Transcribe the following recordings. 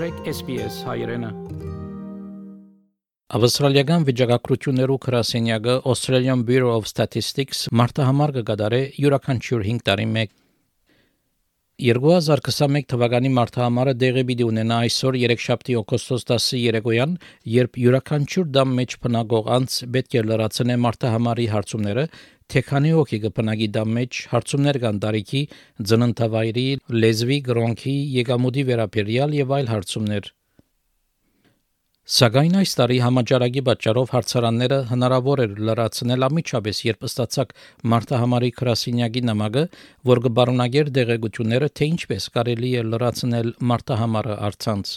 մտրեք SPS հայրենը։ Ավստրալիական վիճակագրություններու քրասենյակը Australian Bureau of Statistics մարտահամար կգադարե յուրաքանչյուր 5 տարի մեկ 2021 թվականի մարտահամարը դեղի պիտի ունենա այսօր 3-շաբթի օգոստոս 10-ի երեկոյան, երբ յուրաքանչյուր դամ մեջ փնագող անց պետք է լրացնե մարտահամարի հարցումները, թե քանի հոգի կփնագի դա մեջ հարցումներ կան տարիքի, ծննդավայրի, լեզվի, գրոնքի, եկամուտի վերաբերյալ եւ այլ հարցումներ։ Սակայն այս տարի համաճարակի պատճառով հարցարանները հնարավոր էր լրացնել ամիջապես, երբ ստացակ մարտահամարի քրասինյակի նամակը, որ կբարունագեր դեղեցությունները, թե ինչպես կարելի է լրացնել մարտահամարը արցանց։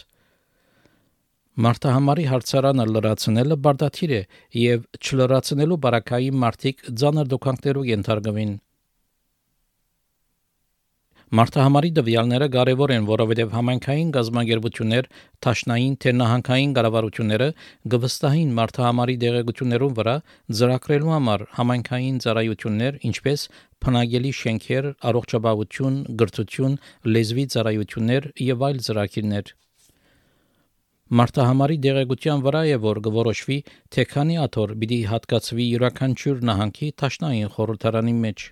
Մարտահամարի հարցարանը լրացնելը բարդաթիր է եւ չլրացնելու բարակայի մարտիկ ցաներ դոկանքներով ենթարկվին։ Մարտահամարի դվյալները կարևոր են, որովհետև համայնքային գազམ་ագերբություններ, տաշնային թե նահանգային կառավարությունները գվստահին մարտահամարի դեղեցություններուն վրա ծրագրելու համար համայնքային ծառայություններ, ինչպես փնագելի շենքեր, առողջապահություն, գրթություն, լեզվի ծառայություններ եւ այլ ծրագիրներ։ Մարտահամարի դեղեցության վրա է որ կորոշվի թե քանի աթոռ պիտի հատկացվի յուրաքանչյուր նահանգի տաշնային խորհրդարանի մեջ։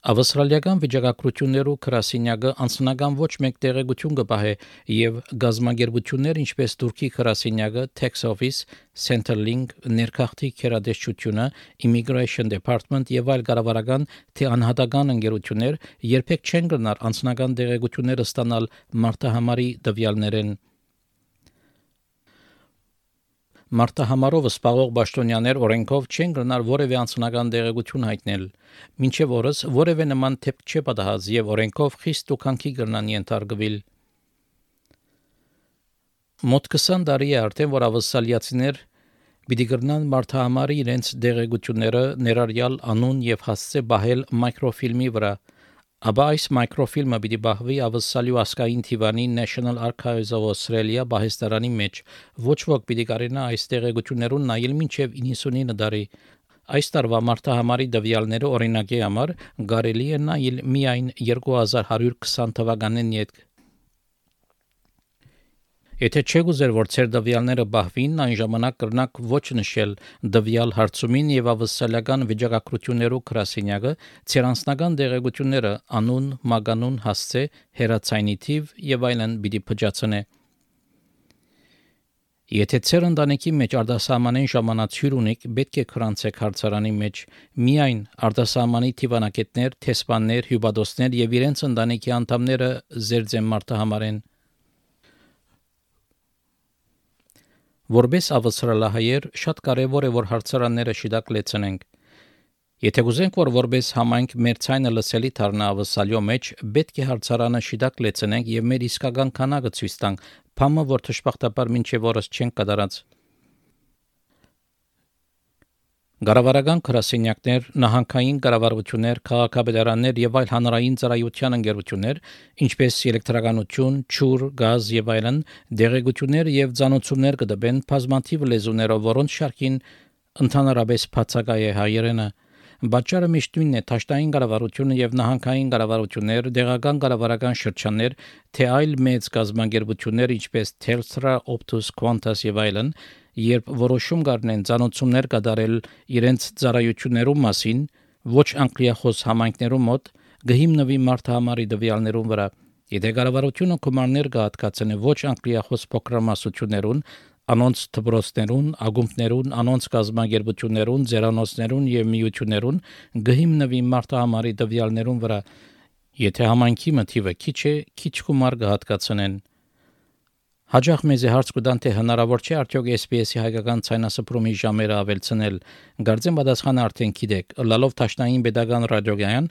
Ավստրալիական վիճակագրություններու քրասինյակը անձնական ոչ մեկ տեղեկություն կպահե եւ գազམ་ագերբություններ ինչպես Թուրքի քրասինյակը Tax Office, Centrelink, ներքախտի քերադեշությունը, Immigration Department եւ այլ կառավարական թե անհատական ընկերություններ երբեք չեն գնար անձնական տեղեկությունները ստանալ մարտահամարի տվյալներեն Մարտահամարով սպաղող պաշտոնյաներ օրենքով չեն գնար որևէ անձնական դեղեցություն հայտնել։ Մինչև օրս որևէ նման թեփք չէ պատահած եւ օրենքով խիստ տուքանքի կրնան ենթարկվել։ Մոտ 20 տարի է արդեն որ ավսալիացիներ պիտի գրնան մարտահամարի իրենց դեղեցությունները ներառյալ անուն եւ հասցե բահել մայկրոֆիլմի վրա Աբա այս մայկրոֆիլմը պիտի բահվի ավսալյու ասկային թիվանի National Archives of Australia բահեստարանի մեջ։ Ոչ ոք պիտի կարենա այս տեղեկություններուն նայել մինչև 99 դարի։ Այս տարվա մարտահամարի դվյալները օրինակի համար կարելի է նայել միայն 2120 թվականին յետք Եթե չեք ուզեր, որ ցեր դվյալները բահվին, այն ժամանակ կրնակ ոչ նշել դվյալ հարցումին եւ ավսալական վիճակագրություններով քրասինյակը, ցեր անձնական դեղեցությունները անուն, մագանուն, հասցե, հերացայինի թիվ եւ այլն պիտի փճացնե։ Եթե ցեր ընտանիքի մեջ արտասահմանեն ժամանացյուր ունեք, պետք է քրանցեք հարցարանի մեջ միայն արտասահմանի թիվանակետներ, թեսպաններ, հյուբադոսներ եւ իրենց ընտանիքի անդամները զերձեն մարտահամարեն Որպես ավստրալահայեր շատ կարևոր է որ հարցարանները շիդակ լեցնենք։ Եթե գուզենք որ որպես համայնք մեր ցայնը լսելի դառնա ավսալյո մեջ, պետք է հարցարանը շիդակ լեցնենք եւ մեր իսկական քանակը ցույց տանք, փամը որ թշպախտապար մինչեւ օրս չեն կատարած։ Գարավարական քրասենյակներ, նահանգային կառավարություններ, քաղաքապետարաններ եւ այլ հանրային ծառայության ընկերություններ, ինչպես էլեկտրականություն, ջուր, գազ եւ այլն, դեղեցություններ եւ ցանոցումներ կդբեն բազմաթիվ լեզուներով, որոնց շարքին ընդհանրապես բացակայ է հայերենը։ Բաճարը միշտ նույնն է՝ ճաշտային կառավարությունը եւ նահանգային կառավարություններ, դեղական կառավարական շրջաններ, թե այլ մեծ գազམ་ագերբություններ, ինչպես Telstra, Optus, Qantas եւ այլն, երբ որոշում կառնեն ցանոցումներ կատարել իրենց ծառայություններում մասին ոչ անկլիախոս համայնքներում մոտ գհիմնվի մարտահամարի դվյալներուն վրա եթե կառավարությունը կոմաններ կհատկացնի ոչ անկլիախոս փոքրամասնություններուն անոնց թբրոցներուն, ագումբներուն, անոնց կազմակերպություններուն, ձերանոցներուն եւ միություններուն գհիմնվի մարտահամարի դվյալներուն վրա եթե համայնքի մթիվը քիչ է, քիչ կումար կհատկացնեն Հաջող մեզ հարց կտան թե հնարավոր չէ արդյոք SPS-ի հայկական ցայնասփռումի ժամերը ավելցնել։ Գարձեմ պատասխանը արդեն գիտեք։ Լալով Թաշնային pedagogan ռադիոգայան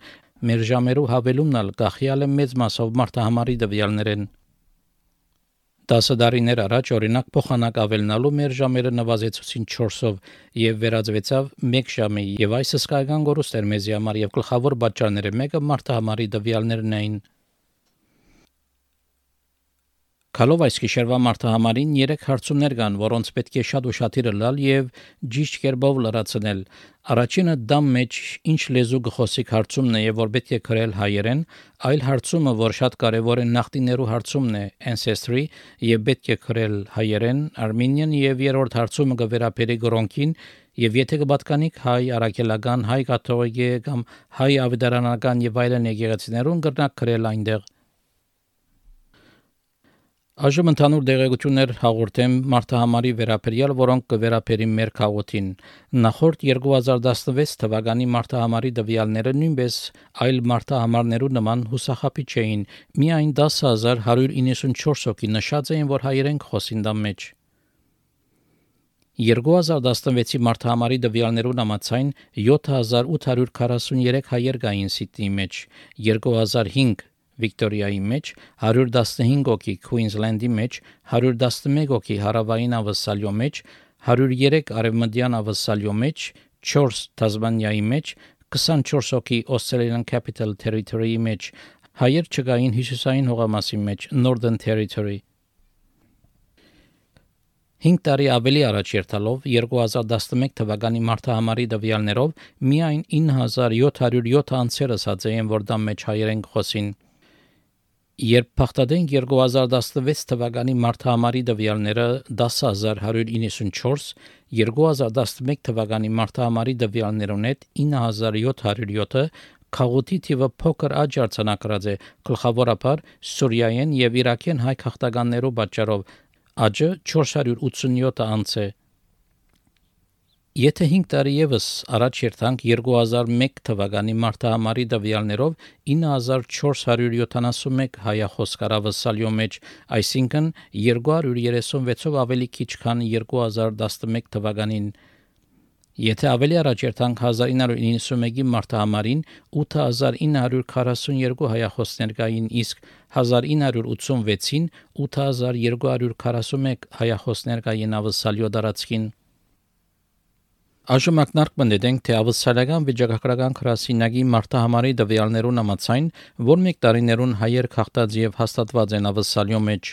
մեր ժամերու հավելումնալ գախյալ է մեծ մասով մարտահամարի դվյալներեն։ 10 տարիներ առաջ օրինակ փոխանակ ավելնալու մեր ժամերը նվազեցուցին 4-ով եւ վերածվեցավ 1 ժամի եւ այս հսկայական գորուստ էր մեզի համար եւ գլխավոր պատճառները մեկը մարտահամարի դվյալներն էին Կալով այս գիշերվա մարտահամարին 3 հարցումներ կան, որոնց պետք է շատ ուշադիր լալ եւ ճիշտ կերպով լրացնել։ Առաջինը դամ մեջ ինչ լեզու գխոսիկ հարցումն է եւ որ պետք է գրել հայերեն, այլ հարցումը, որ շատ կարեւոր է նախտիներու հարցումն է ancestry եւ պետք է գրել հայերեն, armenian եւ երրորդ հարցումը կվերապերի գրոնքին եւ եթե կպատկանիք հայ արաքելական, հայ կաթողիկե կամ հայ ավետարանական եւ այլն եկեղեցիներուն կրնակ գրել այնտեղ Այժմ ընդհանուր դեղեցություններ հաղորդեմ մարտահամարի վերաբերյալ, որոնք կվերապերի մեր քաղաքին։ Նախորդ 2016 թվականի մարտահամարի դվյալները նույնպես այլ մարտահամարներու նման հուսախապի չէին։ Միայն 10194 հոգի նշած էին, որ հայերեն խոսին դա մեջ։ 2016-ի մարտահամարի դվյալներուն համաձայն 7843 հայեր կային Սիդնեի մեջ, 2005 Վիկտորիայի մեջ 115 հոգի Քուինզլենդի մեջ 111 հոգի հարավային Ավստրալիո մեջ 103 արևմտյան Ավստրալիո մեջ 4 Տասմանիայի մեջ 24 հոգի Australian Capital Territory-ի մեջ հայեր չկային հյուսիսային հողամասի մեջ Northern Territory 5 տարի ավելի առաջ երթալով 2011 թվականի մարտահամարի դվյալներով միայն 9707 անձեր ասած էին, որ դա մեջ հայերեն խոսին։ Երբ փախտadենք 2016 թվականի մարտահամարի դվյալները 10194, 2011 թվականի մարտահամարի դվյալներուն հետ 9707-ը քաղուտի թիվը փոքր աճ արձանագրած է գլխավորապես Սուրիայեն եւ Իրաքեն հայ քաղաքականներու պատճառով աճը 487 անց է Եթե 5 տարի եւս առաջ երթանք 2001 թվականի մարտահամարի դվյալներով 9471 հայախոս կարավսալյո մեջ, այսինքն 236-ով ավելի քիչ քան 2011 թվականին։ Եթե ավելի առաջ երթանք 1991-ի մարտահամարին 8942 հայախոսներ կային, իսկ 1986-ին 8241 հայախոսներ կային ավսալյո դարածքին։ Այժմ ակնարկ մտենք թե ավստրալիական վիճակագրական քրասինագի մարտահամարի դվյալներուն համաձայն, որ մեկ տարիներուն հայեր խախտած եւ հաստատված են ավստրալիո մեջ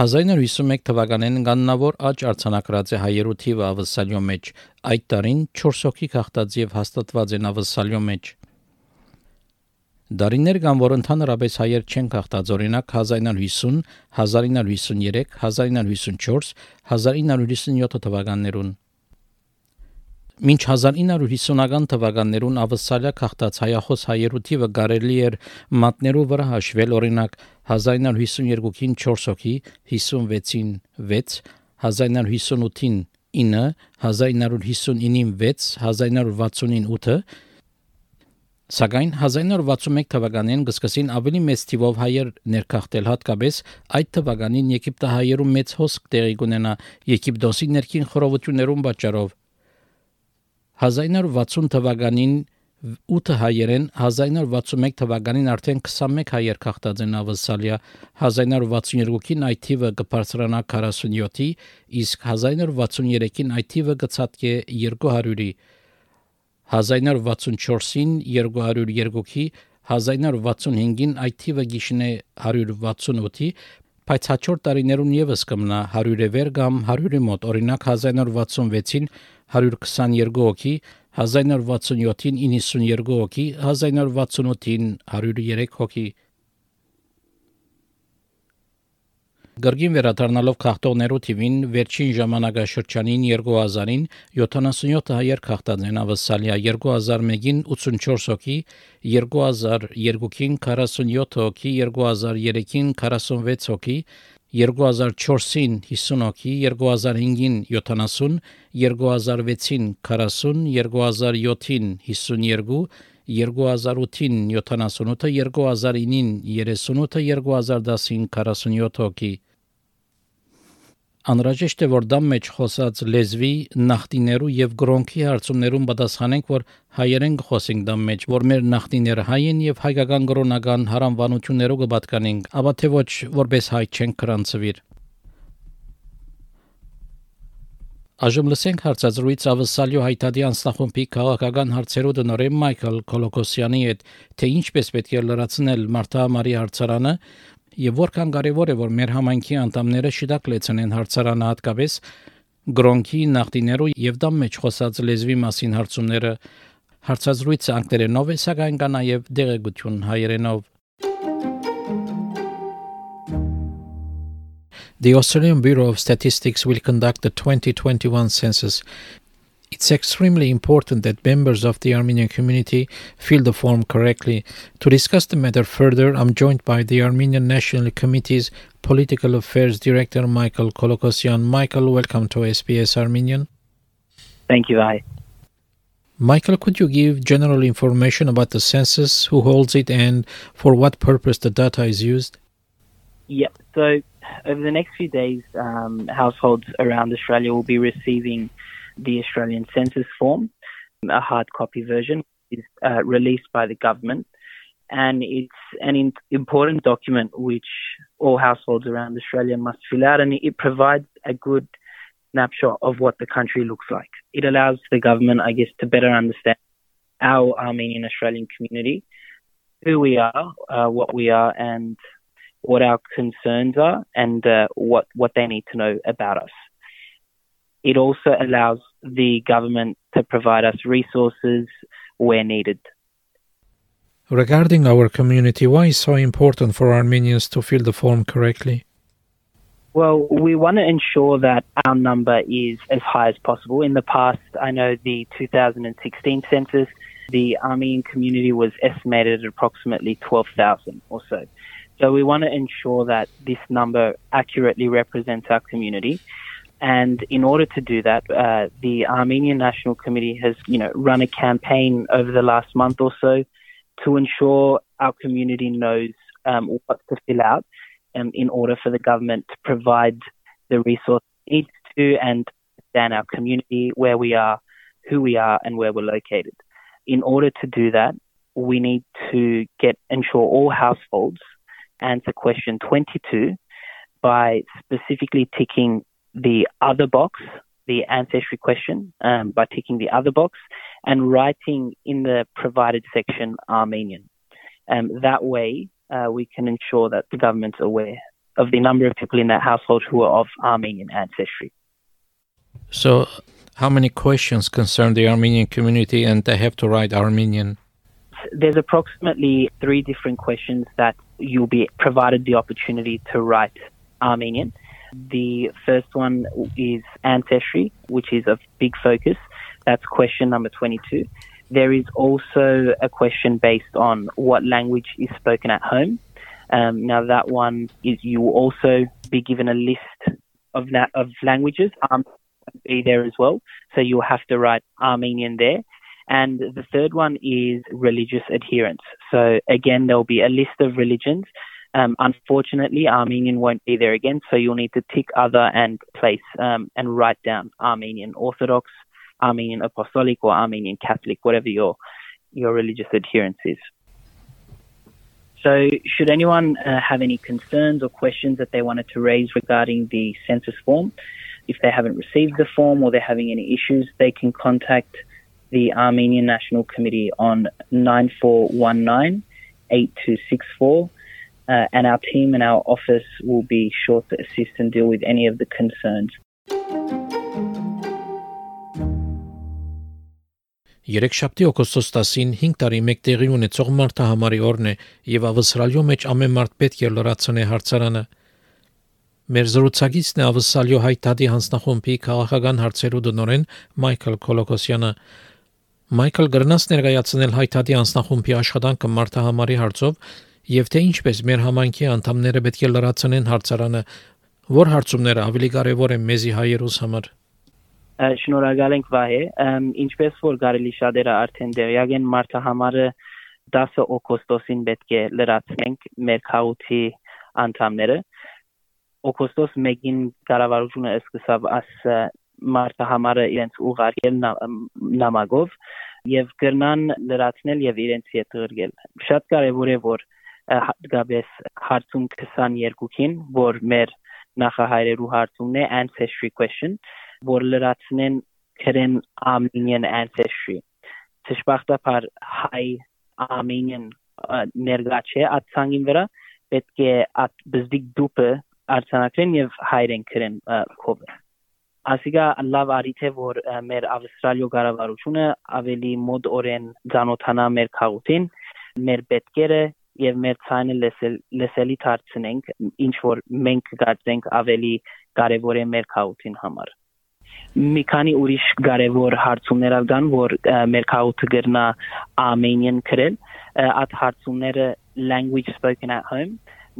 1951 թվականին կաննավոր աճ արձանագրած է հայերու թիվը ավստրալիո մեջ, այդ տարին 4 հոգի խախտած եւ հաստատված են ավստրալիո մեջ Դարիներ կան, որ ընդհանրապես հայեր չեն խախտած, օրինակ 1950, 1953, 1954, 1957 թվականներուն Մինչ 1950-ական թվականներուն ավսալիա քաղտած հայախոս հայերու թիվը կարելի էր մատներու վրա հաշվել, օրինակ 1952-ին 4 հոգի, 56-ին 6, 1958-ին 9, 1959-ին 6, 1960-ին 8, Սակայն 1961 թվականին գսկսին ավելի մեծ թիվով հայեր ներքախտել հատկապես այդ թվականին Եգիպտահայերու մեծ հոսք տեղի կունենա Եգիպտոսի ներքին խորովություններուն պատճառով 1960 թվականին 8 հայերեն 1961 թվականին արդեն 21 հայեր քաղտած են ավսալիա 1962-ին այդ թիվը կբարձրանա 47-ի իսկ 1963-ին այդ թիվը կցածկե 200-ի 1964-ին 202-ի 1965-ին այդ թիվը գիշնե 168-ի բայց հաջորդ տարիներուն եւս կմնա 100-ը վեր կամ 100-ի մոտ օրինակ 1966-ին 122 հոգի, 1967-ին 92 հոգի, 1968-ին 103 հոգի։ Գրգին վերադառնալով քաղտողներու թիվին վերջին ժամանակաշրջանին 2000-ին 77 հայեր քաղտած են ավսալիա 2001-ին 84 հոգի 2002-ին 47 հոգի 2003-ին 46 հոգի 2004-ին 50 հոգի, 2005-ին 70, 2006-ին 40, 2007-ին 52, 2008-ին 78, 2009-ին 38, 2010-ին 47 հոգի։ Անհրաժեշտ է որ դամ մեջ խոսած լեզվի նախտիներու եւ գրոնքի հարցումներուն պատասխանենք որ հայերեն խոսենք դամ մեջ որ մեր նախտիները հայ են եւ հայկական գրոնական հարանվանություններով կպատկանենք ապա թե ոչ որպես հայ չեն կրանցվիր Այժմ լսենք հարցազրույց ավսալյո հայտարարի անստախումբի քաղաքական հարցերու դնորեն Մայքլ Կոլոկոսյանի հետ, թե ինչպես պետք է լրացնել Մարտահամարի հարցարանը եւ որքան կարեւոր է որ մեր համայնքի անդամները շիտակ լեցնեն հարցարանը հատկապես գրոնքի նախտիներու եւ դամ մեջ խոսած լեզվի մասին հարցումները հարցազրույցը անգլերենով է սակայն կա նաեւ դեղեցություն հայերենով The Australian Bureau of Statistics will conduct the 2021 census. It's extremely important that members of the Armenian community fill the form correctly. To discuss the matter further, I'm joined by the Armenian National Committee's Political Affairs Director Michael Kolokosyan. Michael, welcome to SBS Armenian. Thank you, I. Michael, could you give general information about the census, who holds it, and for what purpose the data is used? Yeah, so over the next few days, um, households around Australia will be receiving the Australian Census Form, a hard copy version, is uh, released by the government. And it's an in- important document which all households around Australia must fill out, and it provides a good snapshot of what the country looks like. It allows the government, I guess, to better understand our Armenian Australian community, who we are, uh, what we are, and what our concerns are and uh, what what they need to know about us. It also allows the government to provide us resources where needed. Regarding our community, why is so important for Armenians to fill the form correctly? Well, we want to ensure that our number is as high as possible. In the past, I know the 2016 census, the Armenian community was estimated at approximately 12,000 or so. So we want to ensure that this number accurately represents our community. And in order to do that, uh, the Armenian National Committee has, you know, run a campaign over the last month or so to ensure our community knows um, what to fill out um, in order for the government to provide the resources it needs to and understand our community, where we are, who we are, and where we're located. In order to do that, we need to get ensure all households answer question 22 by specifically ticking the other box, the ancestry question, um, by ticking the other box and writing in the provided section Armenian. Um, that way, uh, we can ensure that the government's aware of the number of people in that household who are of Armenian ancestry. So, how many questions concern the Armenian community and they have to write Armenian? There's approximately three different questions that you'll be provided the opportunity to write Armenian. The first one is ancestry, which is a big focus. That's question number 22. There is also a question based on what language is spoken at home. Um, now, that one is you will also be given a list of, na- of languages. Um, be there as well. So you'll have to write Armenian there. And the third one is religious adherence. So again, there'll be a list of religions. Um, unfortunately, Armenian won't be there again, so you'll need to tick other and place um, and write down Armenian Orthodox, Armenian Apostolic, or Armenian Catholic, whatever your your religious adherence is. So, should anyone uh, have any concerns or questions that they wanted to raise regarding the census form, if they haven't received the form or they're having any issues, they can contact the Armenian National Committee on 9419 8264. Uh, and our team and our office will be sure to assist and deal with any of the concerns. Երեքշաբթի օգոստոս 10-ին 5 տարի մեկ տեղի ունեցող մարտահամարի օրն է եւ ավսալյո մեջ ամեն մարդ պետք է լրացնե հարցարանը։ Մեր զրուցակիցն է ավսալյո հայտարարի հանձնախումբի քաղաքական հարցերու դնորեն Մայքլ Կոլոկոսյանը։ Մայքլ գրնաս ներկայացնել հայտարարի անձնախումբի աշխատանքը մարտահամարի հարցով եւ թե ինչպես մեր համայնքի անդամները պետք է լրացնեն հարցարանը, որ հարցումները ավելի կարեւոր են մեզի հայերուս համար։ Շնորհակալ ենք Վահե, ինչպես որ կարելի շատերը արդեն դերյակ են մարտահամարը 10 օգոստոսին պետք է լրացնենք մեր քաղաքի անդամները։ Օգոստոս 1-ին կառավարությունը սկսավ աս մարտահամարը իրենց ուղարկել նամակով եւ կրնան լրացնել եւ իրենց հետ գրել։ Շատ կարեւոր է որ հատկապես հարցում 22-ին, որ մեր նախահայրերու հարցումն է ancestry question, որ լրացնեն քրեն Armenian ancestry։ Դժբախտաբար հայ Armenian ներգա չէ այդ ցանգին վրա, պետք է at բզդիկ դուպը արձանագրեն եւ հայրեն գրեն կովը ասիգա լավ արիթ է որ մեր ավստրալիո կառավարությունը ավելի մոդ օրեն ցանոթանա մեր քաղաքին մեր պետքերը եւ մեր ցանը լսել լսելի դարձնենք ինչ որ մենք գտենք ավելի կարեւոր է մեր քաղաքին համար մի քանի ուրիշ կարևոր հարցումներ ալգան որ մեր քաղաքը գրնա Armenian գրել at հարցումները language spoken at home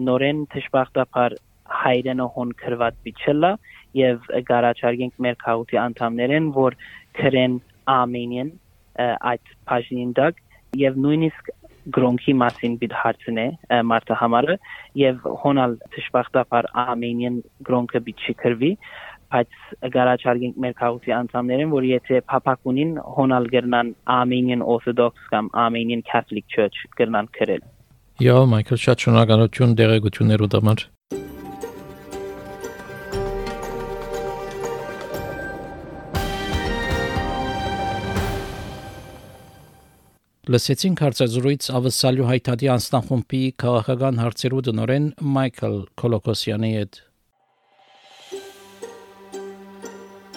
նորեն դժբախտաբար հայրենը հոն քրված բիչելա եւ գարաչարգենք մեր քաղաքի անդամներեն որ քրեն Armenian այդ բաժնին դակ եւ նույնիսկ գրոնքի մասին բիդ հարցն է մարտը համարը եւ հոնալ դժբախտաբար Armenian գրոնքը բիտ չի քրվի բայց գարաչարգենք մեր քաղաքի անդամներին, որ եթե փապակունին հոնալ գրնան Armenian Orthodox կամ Armenian Catholic Church գրնան գրել։ Յո, Մայքլ, շատ շնորհակալություն դերեկություններու համար։ Լսեցինք հարցազրույց ավսալյու հայտարարի անձնախումբի քաղաքական հարցերու դնորեն Մայքլ Կոլոկոսյանի հետ։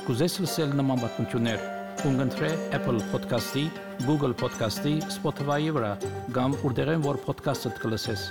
Կուզես լսել նման բանություններ, կընտրե Apple Podcast-ի, Google Podcast-ի, Spotify-ի վրա, կամ որտեղեն որ podcast-ը կլսես։